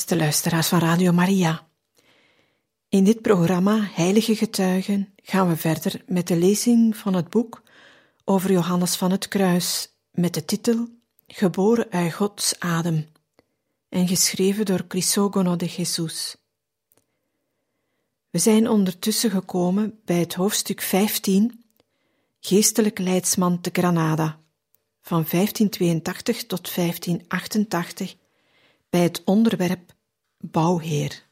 Beste luisteraars van Radio Maria. In dit programma Heilige Getuigen gaan we verder met de lezing van het boek over Johannes van het Kruis met de titel Geboren uit Gods adem en geschreven door Crisogono de Jesus. We zijn ondertussen gekomen bij het hoofdstuk 15, Geestelijk leidsman te Granada, van 1582 tot 1588 bij het onderwerp bouwheer.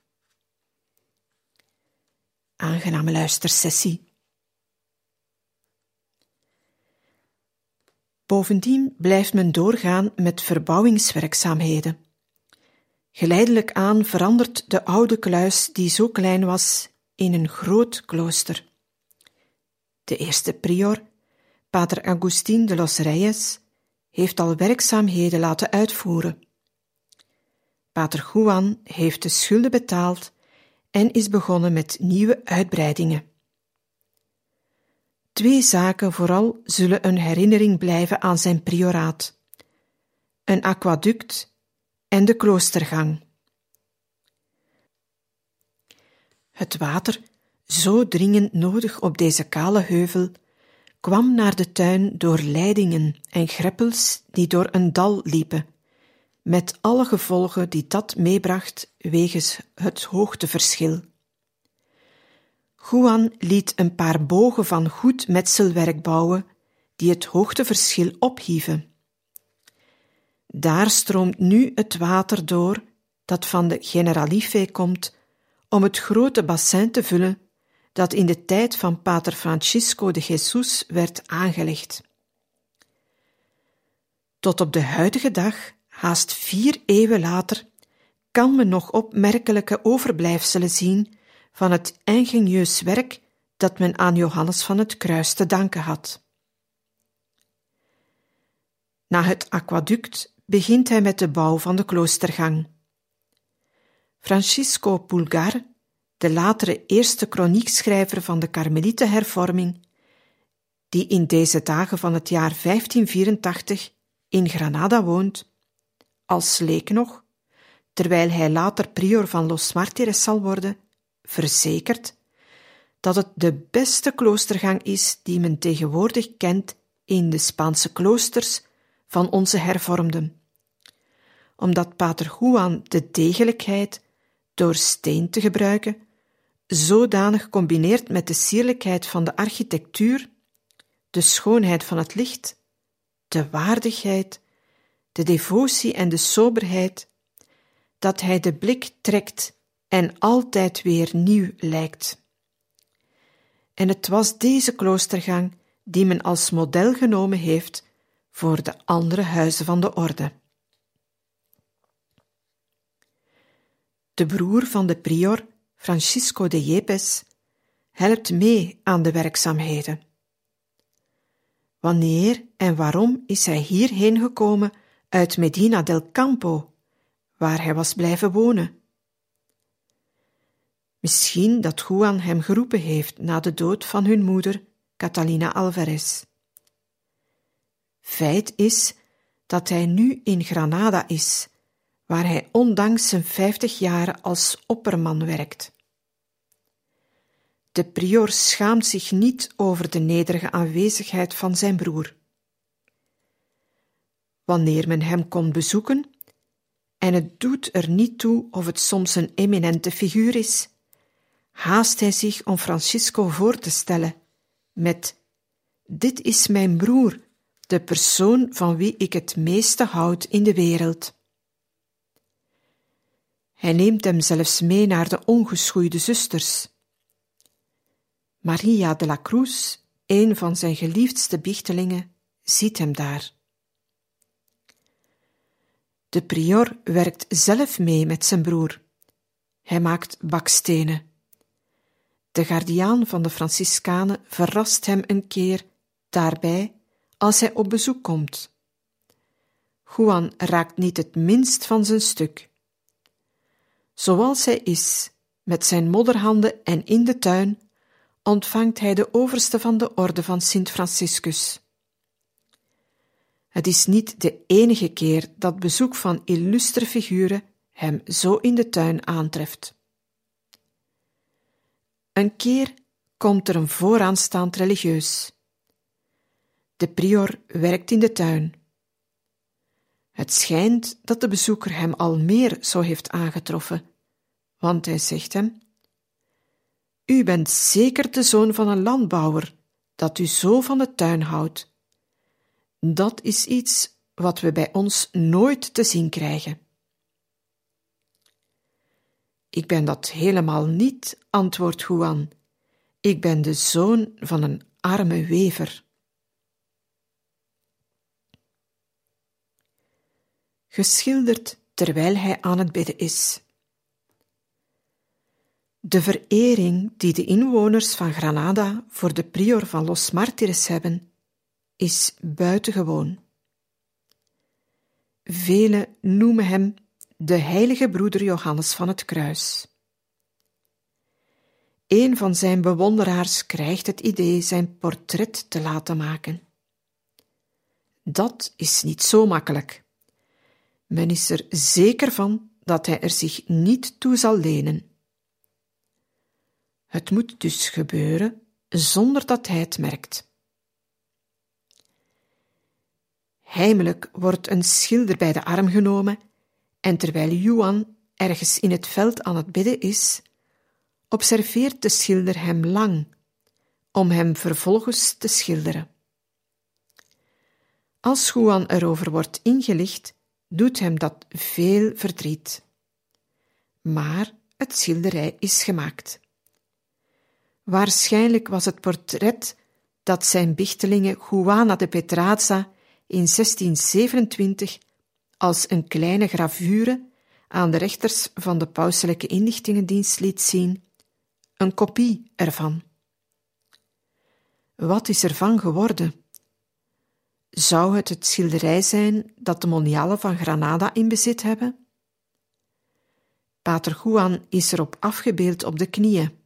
Aangename luistersessie. Bovendien blijft men doorgaan met verbouwingswerkzaamheden. Geleidelijk aan verandert de oude kluis, die zo klein was, in een groot klooster. De eerste prior, pater Agustin de los Reyes, heeft al werkzaamheden laten uitvoeren. Pater Juan heeft de schulden betaald en is begonnen met nieuwe uitbreidingen. Twee zaken vooral zullen een herinnering blijven aan zijn prioraat: een aquaduct en de kloostergang. Het water, zo dringend nodig op deze kale heuvel, kwam naar de tuin door leidingen en greppels die door een dal liepen met alle gevolgen die dat meebracht wegens het hoogteverschil. Juan liet een paar bogen van goed metselwerk bouwen, die het hoogteverschil ophieven. Daar stroomt nu het water door dat van de Generalife komt, om het grote bassin te vullen dat in de tijd van Pater Francisco de Jesus werd aangelegd. Tot op de huidige dag haast vier eeuwen later, kan men nog opmerkelijke overblijfselen zien van het ingenieus werk dat men aan Johannes van het Kruis te danken had. Na het aquaduct begint hij met de bouw van de kloostergang. Francisco Pulgar, de latere eerste kroniekschrijver van de Karmelietenhervorming, die in deze dagen van het jaar 1584 in Granada woont, als leek nog, terwijl hij later prior van Los Martires zal worden, verzekerd dat het de beste kloostergang is die men tegenwoordig kent in de Spaanse kloosters van onze hervormden. Omdat Pater Juan de degelijkheid, door steen te gebruiken, zodanig combineert met de sierlijkheid van de architectuur, de schoonheid van het licht, de waardigheid, de devotie en de soberheid, dat hij de blik trekt en altijd weer nieuw lijkt. En het was deze kloostergang die men als model genomen heeft voor de andere huizen van de orde. De broer van de prior, Francisco de Yepes, helpt mee aan de werkzaamheden. Wanneer en waarom is hij hierheen gekomen uit Medina del Campo, waar hij was blijven wonen. Misschien dat Juan hem geroepen heeft na de dood van hun moeder, Catalina Alvarez. Feit is dat hij nu in Granada is, waar hij ondanks zijn vijftig jaren als opperman werkt. De prior schaamt zich niet over de nederige aanwezigheid van zijn broer wanneer men hem kon bezoeken, en het doet er niet toe of het soms een eminente figuur is, haast hij zich om Francisco voor te stellen met: Dit is mijn broer, de persoon van wie ik het meeste houd in de wereld. Hij neemt hem zelfs mee naar de ongeschoeide zusters. Maria de la Cruz, een van zijn geliefdste biechtelingen, ziet hem daar. De prior werkt zelf mee met zijn broer. Hij maakt bakstenen. De gardiaan van de Franciscanen verrast hem een keer daarbij als hij op bezoek komt. Juan raakt niet het minst van zijn stuk. Zoals hij is, met zijn modderhanden en in de tuin, ontvangt hij de overste van de orde van Sint Franciscus. Het is niet de enige keer dat bezoek van illustre figuren hem zo in de tuin aantreft. Een keer komt er een vooraanstaand religieus. De prior werkt in de tuin. Het schijnt dat de bezoeker hem al meer zo heeft aangetroffen, want hij zegt hem: U bent zeker de zoon van een landbouwer, dat u zo van de tuin houdt. Dat is iets wat we bij ons nooit te zien krijgen. Ik ben dat helemaal niet, antwoordt Juan. Ik ben de zoon van een arme wever. Geschilderd terwijl hij aan het bidden is. De verering die de inwoners van Granada voor de prior van Los Martires hebben, is buitengewoon. Velen noemen hem de heilige broeder Johannes van het Kruis. Een van zijn bewonderaars krijgt het idee zijn portret te laten maken. Dat is niet zo makkelijk. Men is er zeker van dat hij er zich niet toe zal lenen. Het moet dus gebeuren zonder dat hij het merkt. Heimelijk wordt een schilder bij de arm genomen en terwijl Juan ergens in het veld aan het bidden is, observeert de schilder hem lang, om hem vervolgens te schilderen. Als Juan erover wordt ingelicht, doet hem dat veel verdriet. Maar het schilderij is gemaakt. Waarschijnlijk was het portret dat zijn bichtelinge Juana de Petraza in 1627 als een kleine gravure aan de rechters van de pauselijke inlichtingendienst liet zien, een kopie ervan. Wat is ervan geworden? Zou het het schilderij zijn dat de monialen van Granada in bezit hebben? Pater Juan is erop afgebeeld op de knieën,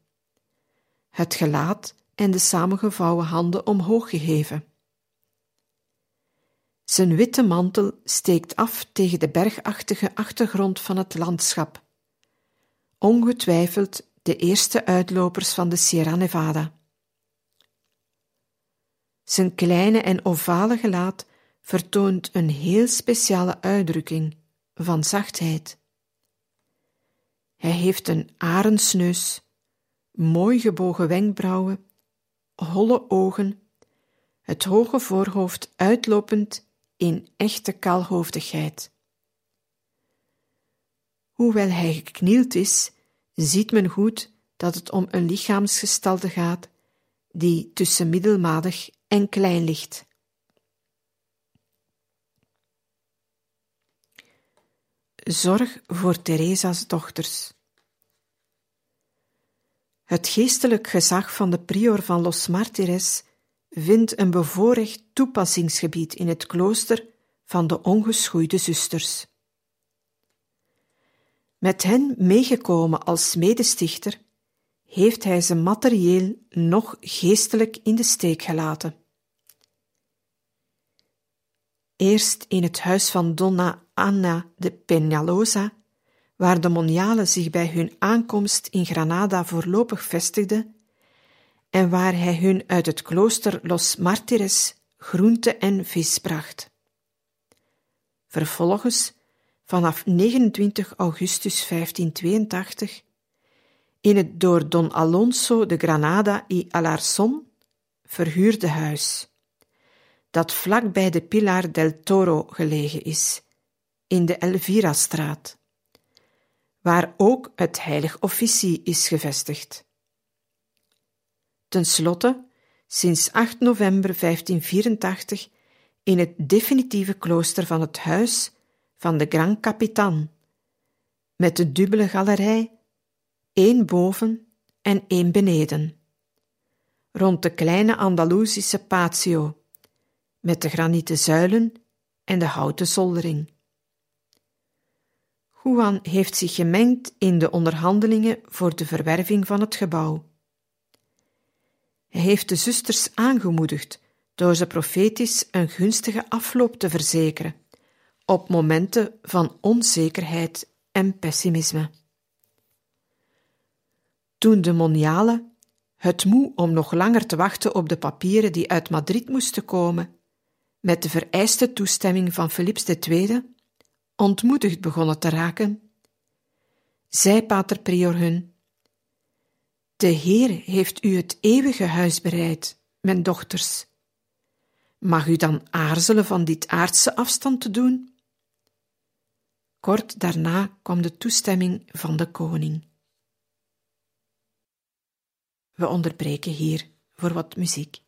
het gelaat en de samengevouwen handen omhoog geheven. Zijn witte mantel steekt af tegen de bergachtige achtergrond van het landschap. Ongetwijfeld de eerste uitlopers van de Sierra Nevada. Zijn kleine en ovale gelaat vertoont een heel speciale uitdrukking van zachtheid. Hij heeft een arendsneus, mooi gebogen wenkbrauwen, holle ogen, het hoge voorhoofd uitlopend in echte kaalhoofdigheid. Hoewel hij geknield is, ziet men goed dat het om een lichaamsgestalte gaat die tussen middelmatig en klein ligt. Zorg voor Theresa's dochters. Het geestelijk gezag van de prior van Los Martires vindt een bevoorrecht toepassingsgebied in het klooster van de ongeschoeide zusters. Met hen meegekomen als medestichter, heeft hij ze materieel nog geestelijk in de steek gelaten. Eerst in het huis van Donna Anna de Peñalosa, waar de monialen zich bij hun aankomst in Granada voorlopig vestigden, en waar hij hun uit het klooster Los Martires groente en vis bracht. Vervolgens, vanaf 29 augustus 1582, in het door Don Alonso de Granada y Alarcón verhuurde huis, dat vlak bij de Pilar del Toro gelegen is, in de Elvira-straat, waar ook het heilig officie is gevestigd. Ten slotte, sinds 8 november 1584 in het definitieve klooster van het huis van de Grand Capitan, met een dubbele galerij, één boven en één beneden. Rond de kleine Andalusische patio, met de granieten zuilen en de houten zoldering. Juan heeft zich gemengd in de onderhandelingen voor de verwerving van het gebouw. Hij heeft de zusters aangemoedigd door ze profetisch een gunstige afloop te verzekeren op momenten van onzekerheid en pessimisme. Toen de moniale, het moe om nog langer te wachten op de papieren die uit Madrid moesten komen, met de vereiste toestemming van Philips II, ontmoedigd begonnen te raken, zei pater Prior hun: De Heer heeft u het eeuwige huis bereid, mijn dochters. Mag u dan aarzelen van dit aardse afstand te doen? Kort daarna kwam de toestemming van de koning. We onderbreken hier voor wat muziek.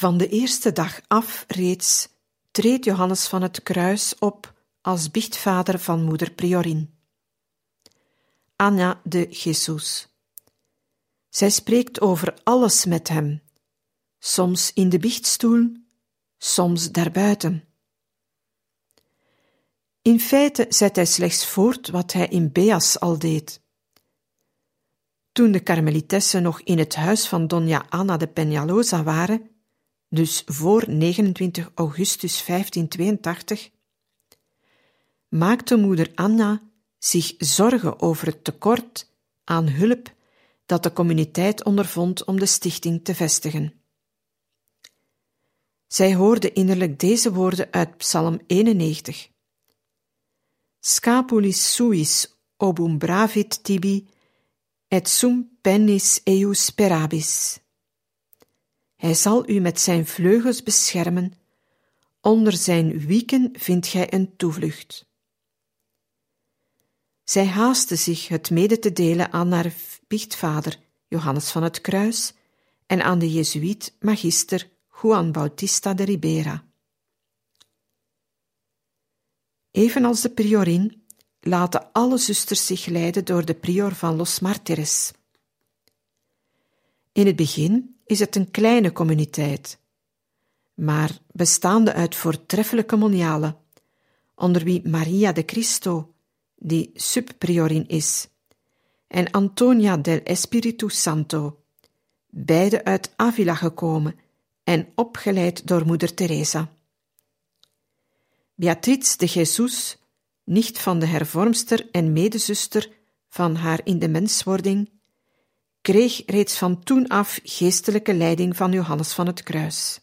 Van de eerste dag af reeds treedt Johannes van het Kruis op als biechtvader van moeder Priorin. Anna de Jesus. Zij spreekt over alles met hem, soms in de biechtstoel, soms daarbuiten. In feite zet hij slechts voort wat hij in Beas al deed. Toen de karmelitessen nog in het huis van Dona Anna de Peñalosa waren, dus voor 29 augustus 1582, maakte moeder Anna zich zorgen over het tekort aan hulp dat de communiteit ondervond om de stichting te vestigen. Zij hoorde innerlijk deze woorden uit Psalm 91. Scapulis suis obum bravit tibi et sum pennis eius perabis. Hij zal u met zijn vleugels beschermen, onder zijn wieken vindt gij een toevlucht. Zij haastte zich het mede te delen aan haar biechtvader Johannes van het Kruis en aan de Jezuïet magister Juan Bautista de Ribera. Evenals de priorin laten alle zusters zich leiden door de prior van Los Martires. In het begin is het een kleine communiteit, maar bestaande uit voortreffelijke monialen, onder wie Maria de Cristo, die subpriorin is, en Antonia del Espiritu Santo, beide uit Avila gekomen en opgeleid door moeder Teresa. Beatrice de Jesus, nicht van de hervormster en medezuster van haar in de menswording, kreeg reeds van toen af geestelijke leiding van Johannes van het Kruis.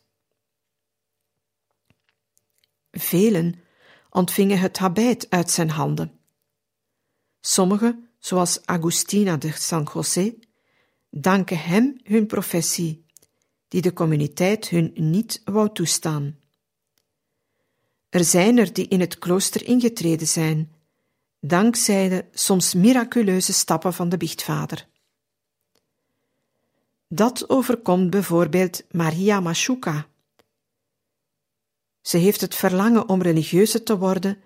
Velen ontvingen het habit uit zijn handen. Sommigen, zoals Agustina de San José, danken hem hun professie, die de communiteit hun niet wou toestaan. Er zijn er die in het klooster ingetreden zijn, dankzij de soms miraculeuze stappen van de biechtvader. Dat overkomt bijvoorbeeld Maria Mashuka. Ze heeft het verlangen om religieuze te worden,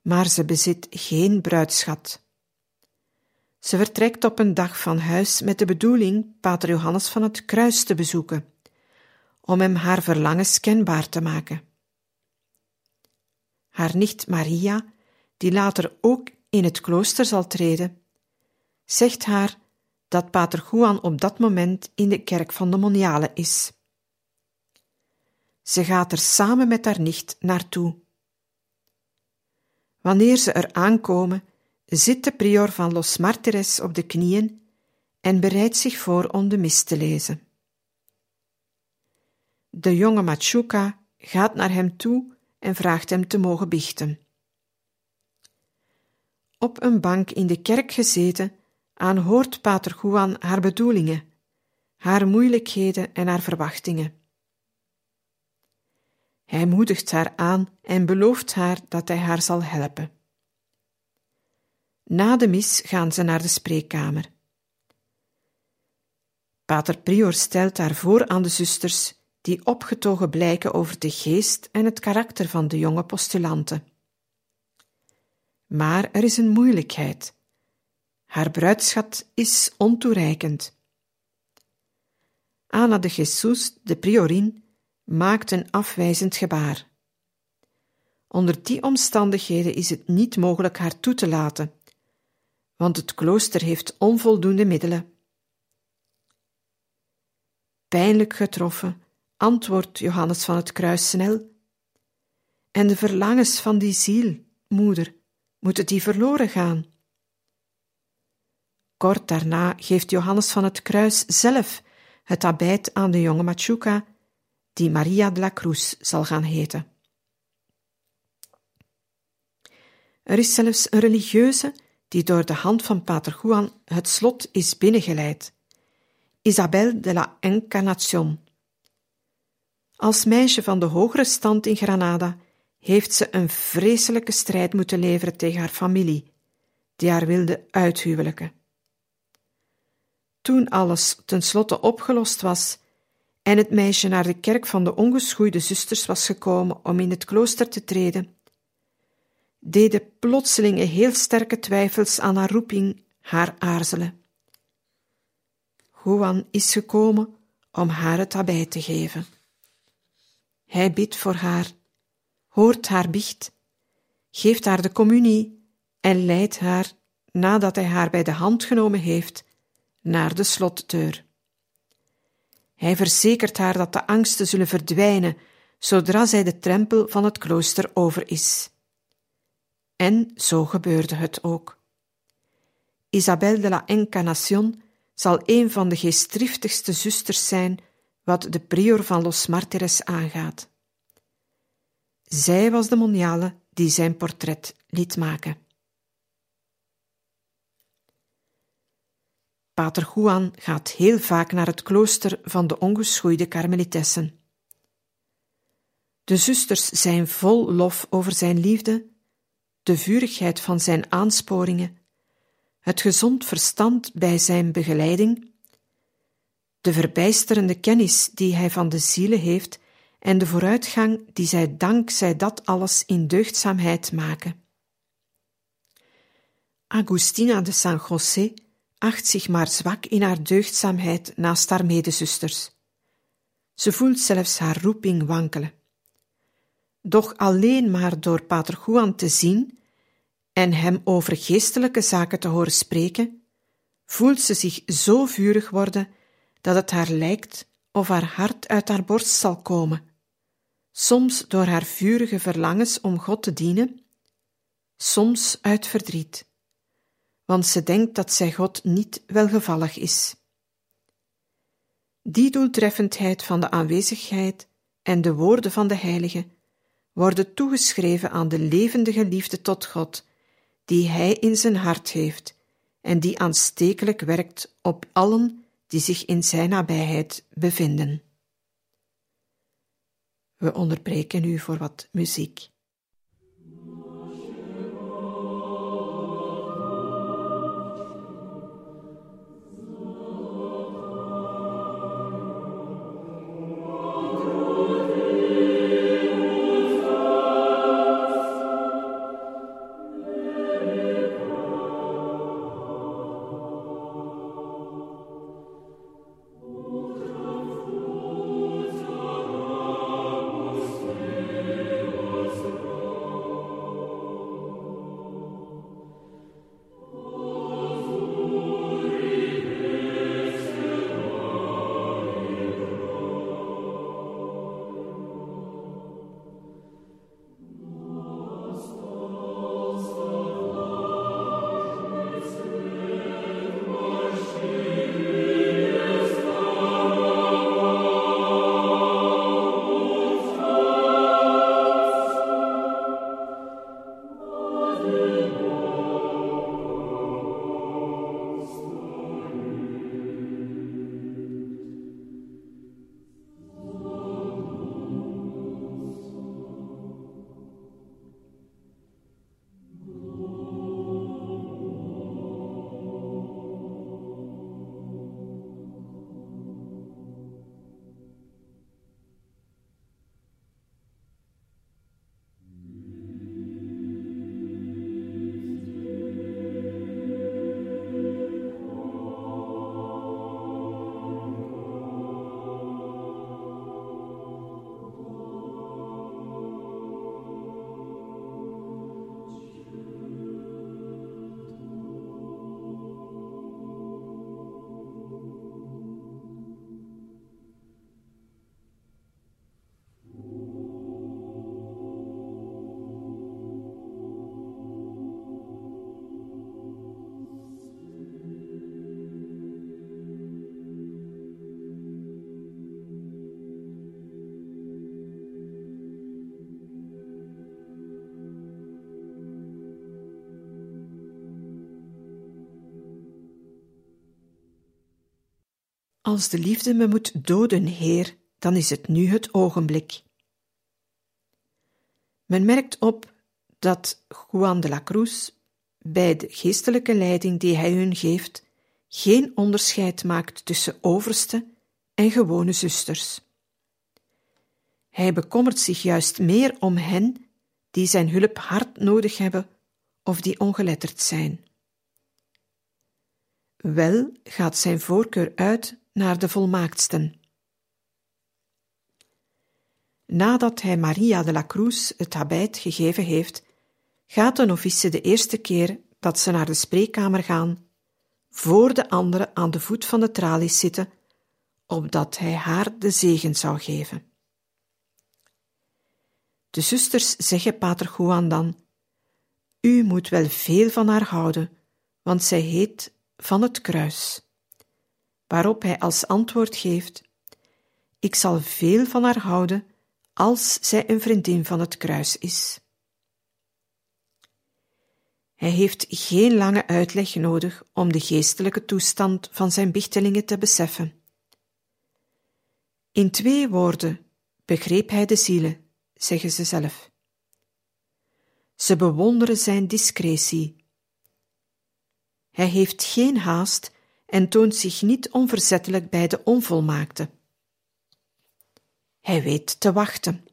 maar ze bezit geen bruidschat. Ze vertrekt op een dag van huis met de bedoeling Pater Johannes van het Kruis te bezoeken, om hem haar verlangens kenbaar te maken. Haar nicht Maria, die later ook in het klooster zal treden, zegt haar dat Pater Juan op dat moment in de kerk van de Moniale is. Ze gaat er samen met haar nicht naartoe. Wanneer ze er aankomen, zit de prior van Los Martires op de knieën en bereidt zich voor om de mis te lezen. De jonge Machuca gaat naar hem toe en vraagt hem te mogen biechten. Op een bank in de kerk gezeten, aanhoort Pater Juan haar bedoelingen, haar moeilijkheden en haar verwachtingen. Hij moedigt haar aan en belooft haar dat hij haar zal helpen. Na de mis gaan ze naar de spreekkamer. Pater Prior stelt haar voor aan de zusters, die opgetogen blijken over de geest en het karakter van de jonge postulanten. Maar er is een moeilijkheid. Haar bruidschat is ontoereikend. Ana de Jesus, de priorin, maakt een afwijzend gebaar. Onder die omstandigheden is het niet mogelijk haar toe te laten, want het klooster heeft onvoldoende middelen. Pijnlijk getroffen antwoordt Johannes van het Kruis snel. En de verlangens van die ziel, moeder, moeten die verloren gaan? Kort daarna geeft Johannes van het Kruis zelf het abijt aan de jonge Machuca, die Maria de la Cruz zal gaan heten. Er is zelfs een religieuze die door de hand van Pater Juan het slot is binnengeleid. Isabel de la Encarnación. Als meisje van de hogere stand in Granada heeft ze een vreselijke strijd moeten leveren tegen haar familie, die haar wilde uithuwelijken. Toen alles tenslotte opgelost was en het meisje naar de kerk van de ongeschoeide zusters was gekomen om in het klooster te treden, deden plotselinge heel sterke twijfels aan haar roeping haar aarzelen. Juan is gekomen om haar het daarbij te geven. Hij bidt voor haar, hoort haar biecht, geeft haar de communie en leidt haar, nadat hij haar bij de hand genomen heeft, naar de slotdeur. Hij verzekert haar dat de angsten zullen verdwijnen zodra zij de drempel van het klooster over is. En zo gebeurde het ook. Isabel de la Encarnación zal een van de geestdriftigste zusters zijn wat de prior van Los Martires aangaat. Zij was de moniale die zijn portret liet maken. Pater Juan gaat heel vaak naar het klooster van de ongeschoeide karmelitessen. De zusters zijn vol lof over zijn liefde, de vurigheid van zijn aansporingen, het gezond verstand bij zijn begeleiding, de verbijsterende kennis die hij van de zielen heeft en de vooruitgang die zij dankzij dat alles in deugdzaamheid maken. Agustina de San José acht zich maar zwak in haar deugdzaamheid naast haar medezusters. Ze voelt zelfs haar roeping wankelen. Doch alleen maar door Pater Juan te zien en hem over geestelijke zaken te horen spreken, voelt ze zich zo vurig worden dat het haar lijkt of haar hart uit haar borst zal komen, soms door haar vurige verlangens om God te dienen, soms uit verdriet, want ze denkt dat zij God niet welgevallig is. Die doeltreffendheid van de aanwezigheid en de woorden van de Heilige worden toegeschreven aan de levendige liefde tot God, die Hij in zijn hart heeft en die aanstekelijk werkt op allen die zich in Zijn nabijheid bevinden. We onderbreken u voor wat muziek. Als de liefde me moet doden, Heer, dan is het nu het ogenblik. Men merkt op dat Juan de la Cruz bij de geestelijke leiding die hij hun geeft, geen onderscheid maakt tussen overste en gewone zusters. Hij bekommert zich juist meer om hen die zijn hulp hard nodig hebben of die ongeletterd zijn. Wel gaat zijn voorkeur uit naar de volmaaktsten. Nadat hij Maria de la Cruz het habit gegeven heeft, gaat de novice de eerste keer dat ze naar de spreekkamer gaan, voor de andere aan de voet van de tralies zitten, opdat hij haar de zegen zou geven. De zusters zeggen pater Juan dan: U moet wel veel van haar houden, want zij heet van het kruis. Waarop hij als antwoord geeft: Ik zal veel van haar houden als zij een vriendin van het kruis is. Hij heeft geen lange uitleg nodig om de geestelijke toestand van zijn bichtelingen te beseffen. In twee woorden begreep hij de zielen, zeggen ze zelf. Ze bewonderen zijn discretie. Hij heeft geen haast en toont zich niet onverzettelijk bij de onvolmaakte. Hij weet te wachten.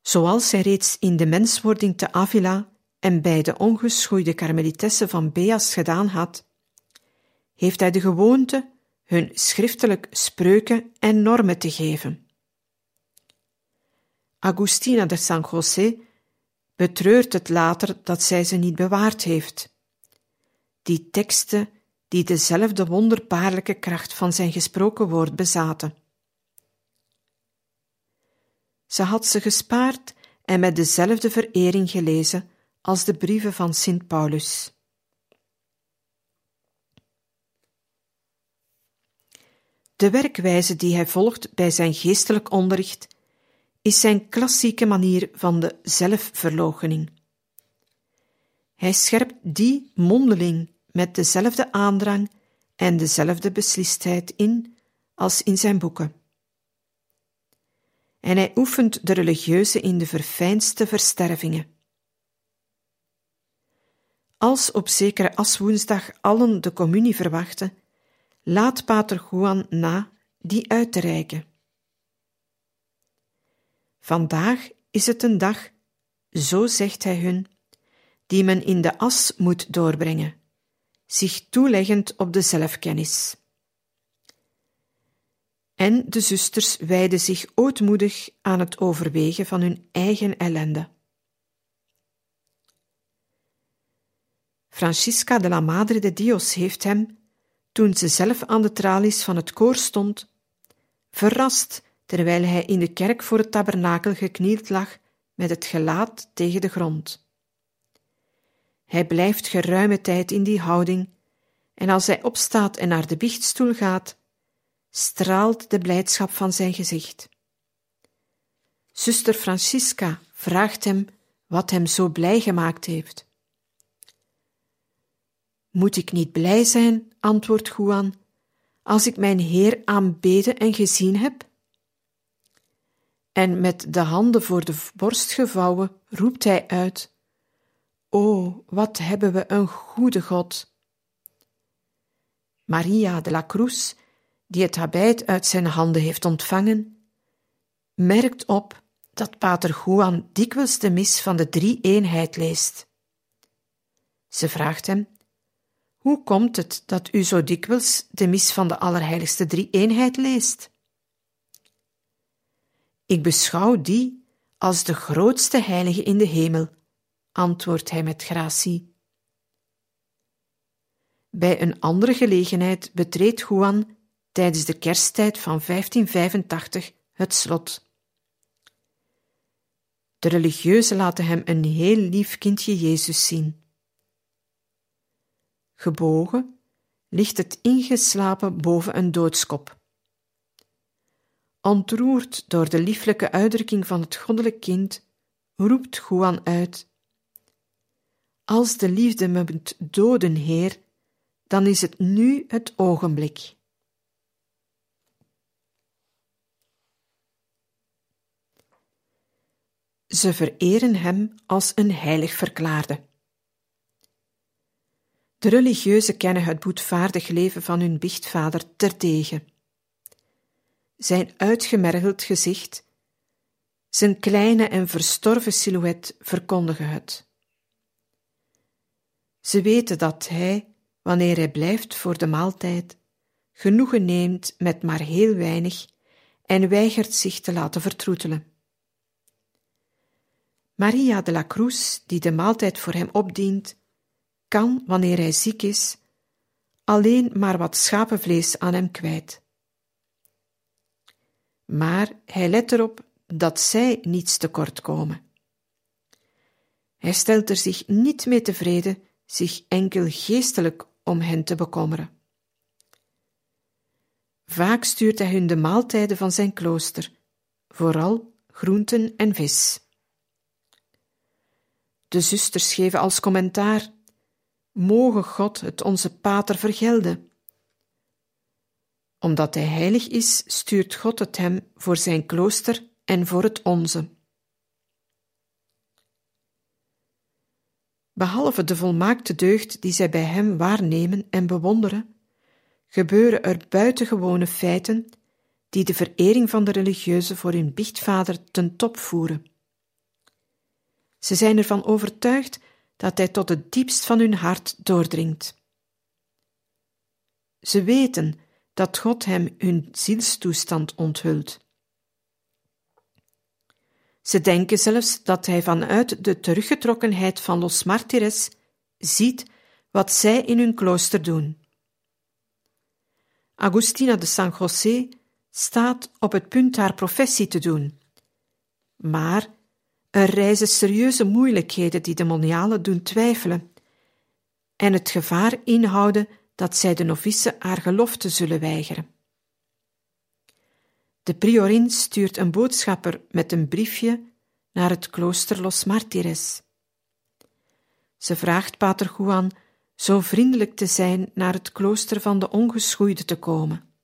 Zoals hij reeds in de menswording te Avila en bij de ongeschoeide karmelitessen van Beas gedaan had, heeft hij de gewoonte hun schriftelijk spreuken en normen te geven. Agustina de San José betreurt het later dat zij ze niet bewaard heeft. Die teksten die dezelfde wonderbaarlijke kracht van zijn gesproken woord bezaten. Ze had ze gespaard en met dezelfde verering gelezen als de brieven van Sint Paulus. De werkwijze die hij volgt bij zijn geestelijk onderricht is zijn klassieke manier van de zelfverloochening. Hij scherpt die mondeling met dezelfde aandrang en dezelfde beslistheid in als in zijn boeken en hij oefent de religieuze in de verfijnste verstervingen. Als op zekere aswoensdag allen de communie verwachten, laat pater Juan na die uit te reiken. Vandaag is het een dag, zo zegt hij hun, die men in de as moet doorbrengen, zich toeleggend op de zelfkennis en de zusters wijden zich ootmoedig aan het overwegen van hun eigen ellende. Francisca de la Madre de Dios heeft hem, toen ze zelf aan de tralies van het koor stond, verrast terwijl hij in de kerk voor het tabernakel geknield lag met het gelaat tegen de grond. Hij blijft geruime tijd in die houding, en als hij opstaat en naar de biechtstoel gaat, straalt de blijdschap van zijn gezicht. Zuster Francisca vraagt hem wat hem zo blij gemaakt heeft. Moet ik niet blij zijn, antwoordt Juan, als ik mijn Heer aanbeden en gezien heb? En met de handen voor de borst gevouwen roept hij uit: O, wat hebben we een goede God! Maria de la Cruz die het habit uit zijn handen heeft ontvangen, merkt op dat pater Juan dikwijls de mis van de drie-eenheid leest. Ze vraagt hem: Hoe komt het dat u zo dikwijls de mis van de Allerheiligste Drie-eenheid leest? Ik beschouw die als de grootste heilige in de hemel, antwoordt hij met gratie. Bij een andere gelegenheid betreedt Juan tijdens de kersttijd van 1585 het slot. De religieuzen laten hem een heel lief kindje Jezus zien. Gebogen ligt het ingeslapen boven een doodskop. Ontroerd door de lieflijke uitdrukking van het goddelijk kind, roept Juan uit: Als de liefde me moet doden, Heer, dan is het nu het ogenblik. Ze vereren hem als een heilig verklaarde. De religieuzen kennen het boetvaardig leven van hun biechtvader terdege. Zijn uitgemergeld gezicht, zijn kleine en verstorven silhouet verkondigen het. Ze weten dat hij, wanneer hij blijft voor de maaltijd, genoegen neemt met maar heel weinig en weigert zich te laten vertroetelen. Maria de la Cruz, die de maaltijd voor hem opdient, kan, wanneer hij ziek is, alleen maar wat schapenvlees aan hem kwijt. Maar hij let erop dat zij niets tekort komen. Hij stelt er zich niet mee tevreden zich enkel geestelijk om hen te bekommeren. Vaak stuurt hij hun de maaltijden van zijn klooster, vooral groenten en vis. De zusters geven als commentaar: Mogen God het onze pater vergelden. Omdat hij heilig is, stuurt God het hem voor zijn klooster en voor het onze. Behalve de volmaakte deugd die zij bij hem waarnemen en bewonderen, gebeuren er buitengewone feiten die de verering van de religieuze voor hun biechtvader ten top voeren. Ze zijn ervan overtuigd dat hij tot het diepst van hun hart doordringt. Ze weten dat God hem hun zielstoestand onthult. Ze denken zelfs dat hij vanuit de teruggetrokkenheid van Los Martires ziet wat zij in hun klooster doen. Agustina de San José staat op het punt haar professie te doen. Maar er reizen serieuze moeilijkheden die de monialen doen twijfelen en het gevaar inhouden dat zij de novice haar gelofte zullen weigeren. De priorin stuurt een boodschapper met een briefje naar het klooster Los Martires. Ze vraagt pater Juan zo vriendelijk te zijn naar het klooster van de ongeschoeide te komen.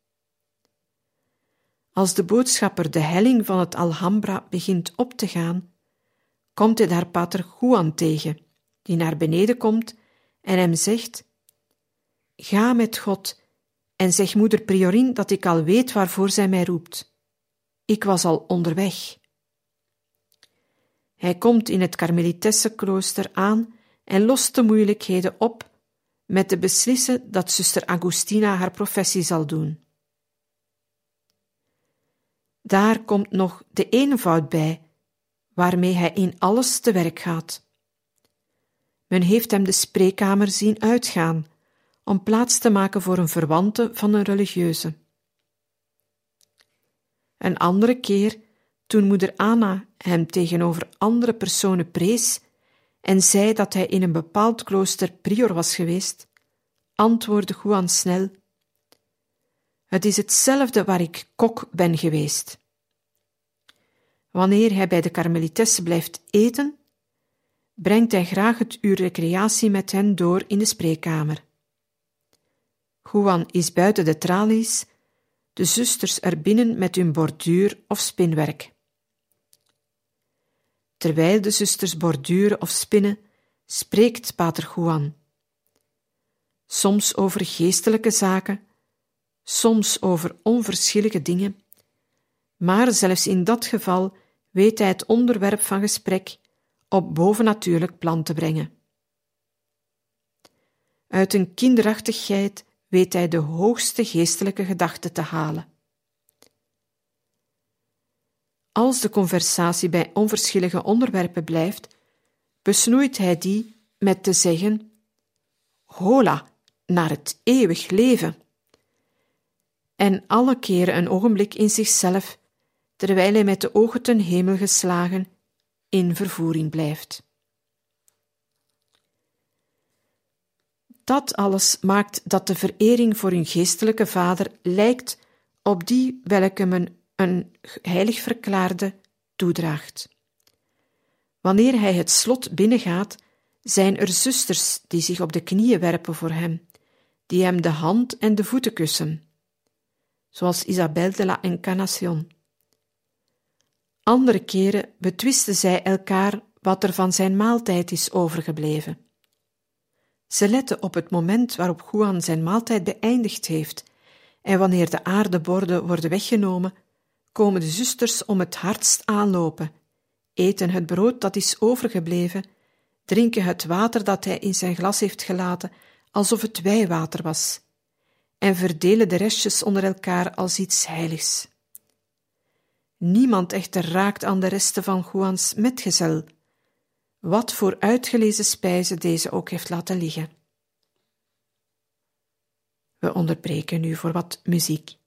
Als de boodschapper de helling van het Alhambra begint op te gaan, komt hij daar pater Juan tegen, die naar beneden komt en hem zegt: Ga met God en zeg moeder Priorin dat ik al weet waarvoor zij mij roept. Ik was al onderweg. Hij komt in het Karmelitessenklooster aan en lost de moeilijkheden op met te beslissen dat zuster Agustina haar professie zal doen. Daar komt nog de eenvoud bij, waarmee hij in alles te werk gaat. Men heeft hem de spreekkamer zien uitgaan, om plaats te maken voor een verwante van een religieuze. Een andere keer, toen moeder Anna hem tegenover andere personen prees en zei dat hij in een bepaald klooster prior was geweest, antwoordde Juan snel: Het is hetzelfde waar ik kok ben geweest. Wanneer hij bij de karmelitessen blijft eten, brengt hij graag het uur recreatie met hen door in de spreekkamer. Juan is buiten de tralies, de zusters er binnen met hun borduur of spinwerk. Terwijl de zusters borduren of spinnen, spreekt pater Juan. Soms over geestelijke zaken, soms over onverschillige dingen, maar zelfs in dat geval weet hij het onderwerp van gesprek op bovennatuurlijk plan te brengen. Uit een kinderachtigheid weet hij de hoogste geestelijke gedachten te halen. Als de conversatie bij onverschillige onderwerpen blijft, besnoeit hij die met te zeggen: Hola, naar het eeuwig leven. En alle keren een ogenblik in zichzelf, terwijl hij met de ogen ten hemel geslagen in vervoering blijft. Dat alles maakt dat de verering voor hun geestelijke vader lijkt op die welke men een heilig verklaarde toedraagt. Wanneer hij het slot binnengaat, zijn er zusters die zich op de knieën werpen voor hem, die hem de hand en de voeten kussen, zoals Isabel de la Encarnación. Andere keren betwisten zij elkaar wat er van zijn maaltijd is overgebleven. Ze letten op het moment waarop Juan zijn maaltijd beëindigd heeft, en wanneer de aardeborden worden weggenomen, komen de zusters om het hardst aanlopen, eten het brood dat is overgebleven, drinken het water dat hij in zijn glas heeft gelaten, alsof het wijwater was, en verdelen de restjes onder elkaar als iets heiligs. Niemand echter raakt aan de resten van Juans metgezel, wat voor uitgelezen spijze deze ook heeft laten liggen. We onderbreken nu voor wat muziek.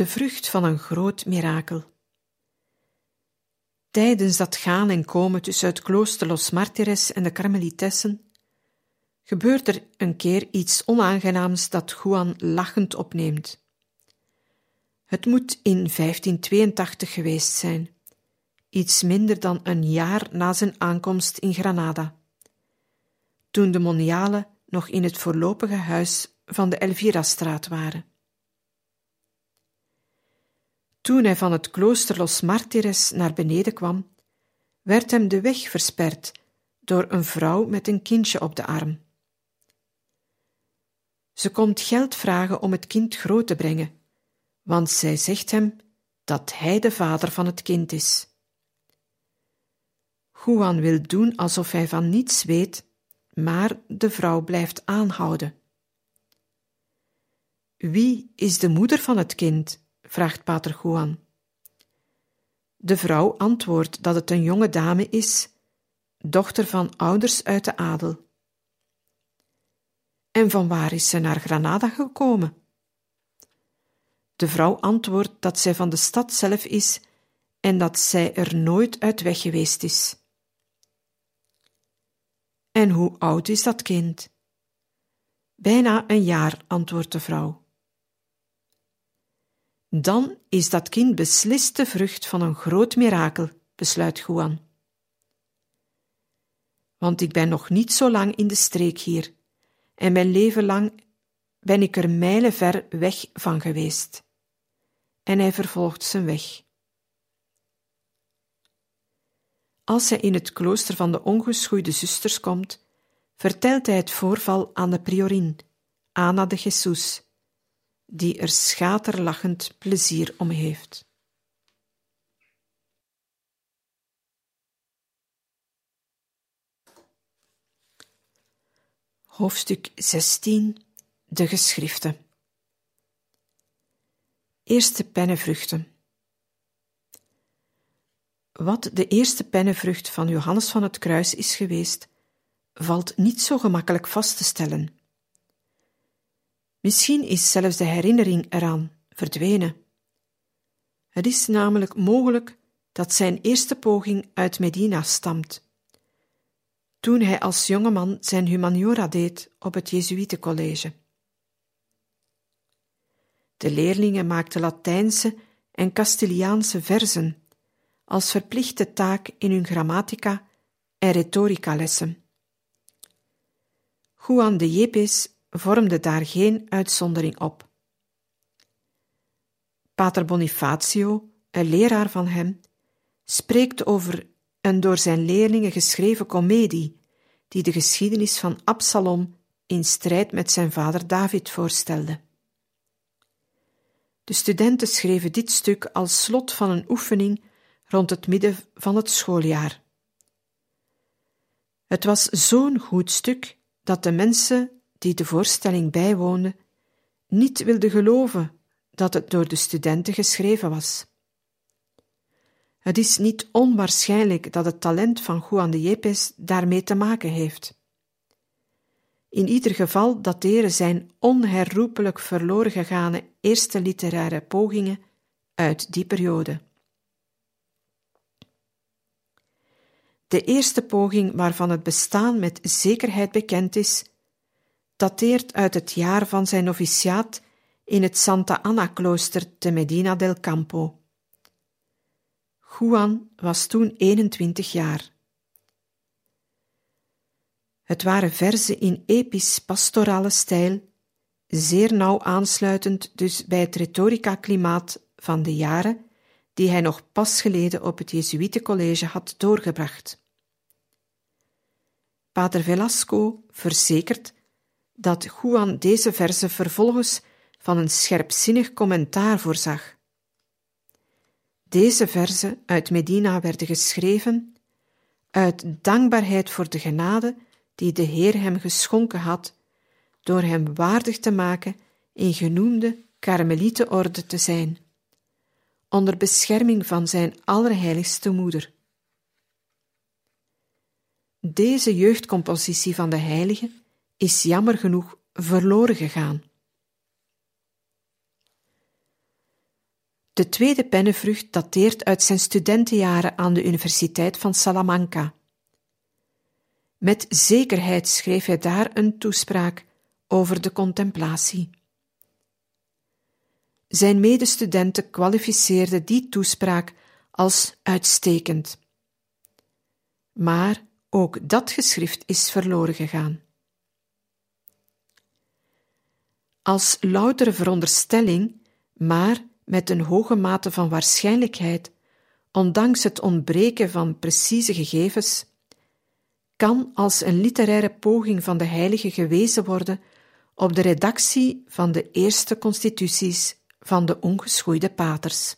De vrucht van een groot mirakel. Tijdens dat gaan en komen tussen het klooster Los Martires en de Karmelitessen gebeurt er een keer iets onaangenaams dat Juan lachend opneemt. Het moet in 1582 geweest zijn, iets minder dan een jaar na zijn aankomst in Granada, toen de monialen nog in het voorlopige huis van de Elvira-straat waren. Toen hij van het klooster Los Martires naar beneden kwam, werd hem de weg versperd door een vrouw met een kindje op de arm. Ze komt geld vragen om het kind groot te brengen, want zij zegt hem dat hij de vader van het kind is. Juan wil doen alsof hij van niets weet, maar de vrouw blijft aanhouden. Wie is de moeder van het kind? Vraagt pater Juan. De vrouw antwoordt dat het een jonge dame is, dochter van ouders uit de adel. En van waar is ze naar Granada gekomen? De vrouw antwoordt dat zij van de stad zelf is en dat zij er nooit uit weg geweest is. En hoe oud is dat kind? Bijna een jaar, antwoordt de vrouw. Dan is dat kind beslist de vrucht van een groot mirakel, besluit Juan. Want ik ben nog niet zo lang in de streek hier, en mijn leven lang ben ik er mijlen ver weg van geweest. En hij vervolgt zijn weg. Als hij in het klooster van de ongeschoeide zusters komt, vertelt hij het voorval aan de priorin, Ana de Jesus, die er schaterlachend plezier om heeft. Hoofdstuk 16 De geschriften Eerste pennenvruchten Wat de eerste pennenvrucht van Johannes van het Kruis is geweest, valt niet zo gemakkelijk vast te stellen. Misschien is zelfs de herinnering eraan verdwenen. Het is namelijk mogelijk dat zijn eerste poging uit Medina stamt, toen hij als jongeman zijn humaniora deed op het Jezuïetencollege. De leerlingen maakten Latijnse en Castiliaanse verzen als verplichte taak in hun grammatica en retorica lessen. Juan de Yepes vormde daar geen uitzondering op. Pater Bonifacio, een leraar van hem, spreekt over een door zijn leerlingen geschreven komedie die de geschiedenis van Absalom in strijd met zijn vader David voorstelde. De studenten schreven dit stuk als slot van een oefening rond het midden van het schooljaar. Het was zo'n goed stuk dat de mensen die de voorstelling bijwoonden, niet wilden geloven dat het door de studenten geschreven was. Het is niet onwaarschijnlijk dat het talent van Juan de Yepes daarmee te maken heeft. In ieder geval dateren zijn onherroepelijk verloren gegane eerste literaire pogingen uit die periode. De eerste poging waarvan het bestaan met zekerheid bekend is, dateert uit het jaar van zijn noviciaat in het Santa Anna-klooster te Medina del Campo. Juan was toen 21 jaar. Het waren verzen in episch pastorale stijl, zeer nauw aansluitend dus bij het retorica-klimaat van de jaren die hij nog pas geleden op het Jezuïetencollege had doorgebracht. Pater Velasco verzekert dat Juan deze verse vervolgens van een scherpzinnig commentaar voorzag. Deze verzen uit Medina werden geschreven uit dankbaarheid voor de genade die de Heer hem geschonken had, door hem waardig te maken in genoemde Karmelietenorde te zijn, onder bescherming van zijn allerheiligste moeder. Deze jeugdcompositie van de heilige is jammer genoeg verloren gegaan. De tweede pennenvrucht dateert uit zijn studentenjaren aan de Universiteit van Salamanca. Met zekerheid schreef hij daar een toespraak over de contemplatie. Zijn medestudenten kwalificeerden die toespraak als uitstekend. Maar ook dat geschrift is verloren gegaan. Als loutere veronderstelling, maar met een hoge mate van waarschijnlijkheid, ondanks het ontbreken van precieze gegevens, kan als een literaire poging van de heilige gewezen worden op de redactie van de eerste constituties van de ongeschoeide paters.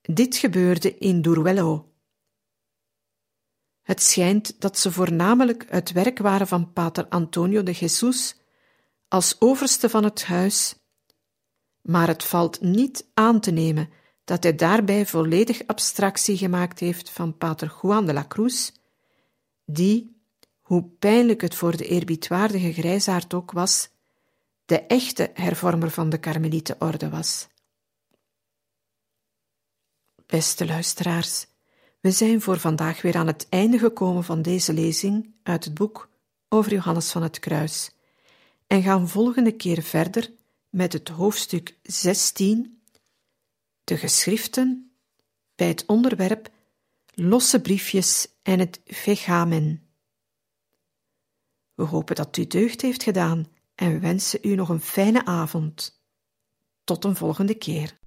Dit gebeurde in Durwello. Het schijnt dat ze voornamelijk het werk waren van pater Antonio de Jesus als overste van het huis, maar het valt niet aan te nemen dat hij daarbij volledig abstractie gemaakt heeft van pater Juan de la Cruz, die, hoe pijnlijk het voor de eerbiedwaardige grijsaard ook was, de echte hervormer van de Karmelietenorde was. Beste luisteraars, we zijn voor vandaag weer aan het einde gekomen van deze lezing uit het boek over Johannes van het Kruis en gaan volgende keer verder met het hoofdstuk 16, de geschriften, bij het onderwerp losse briefjes en het vegamen. We hopen dat u deugd heeft gedaan en wensen u nog een fijne avond. Tot een volgende keer.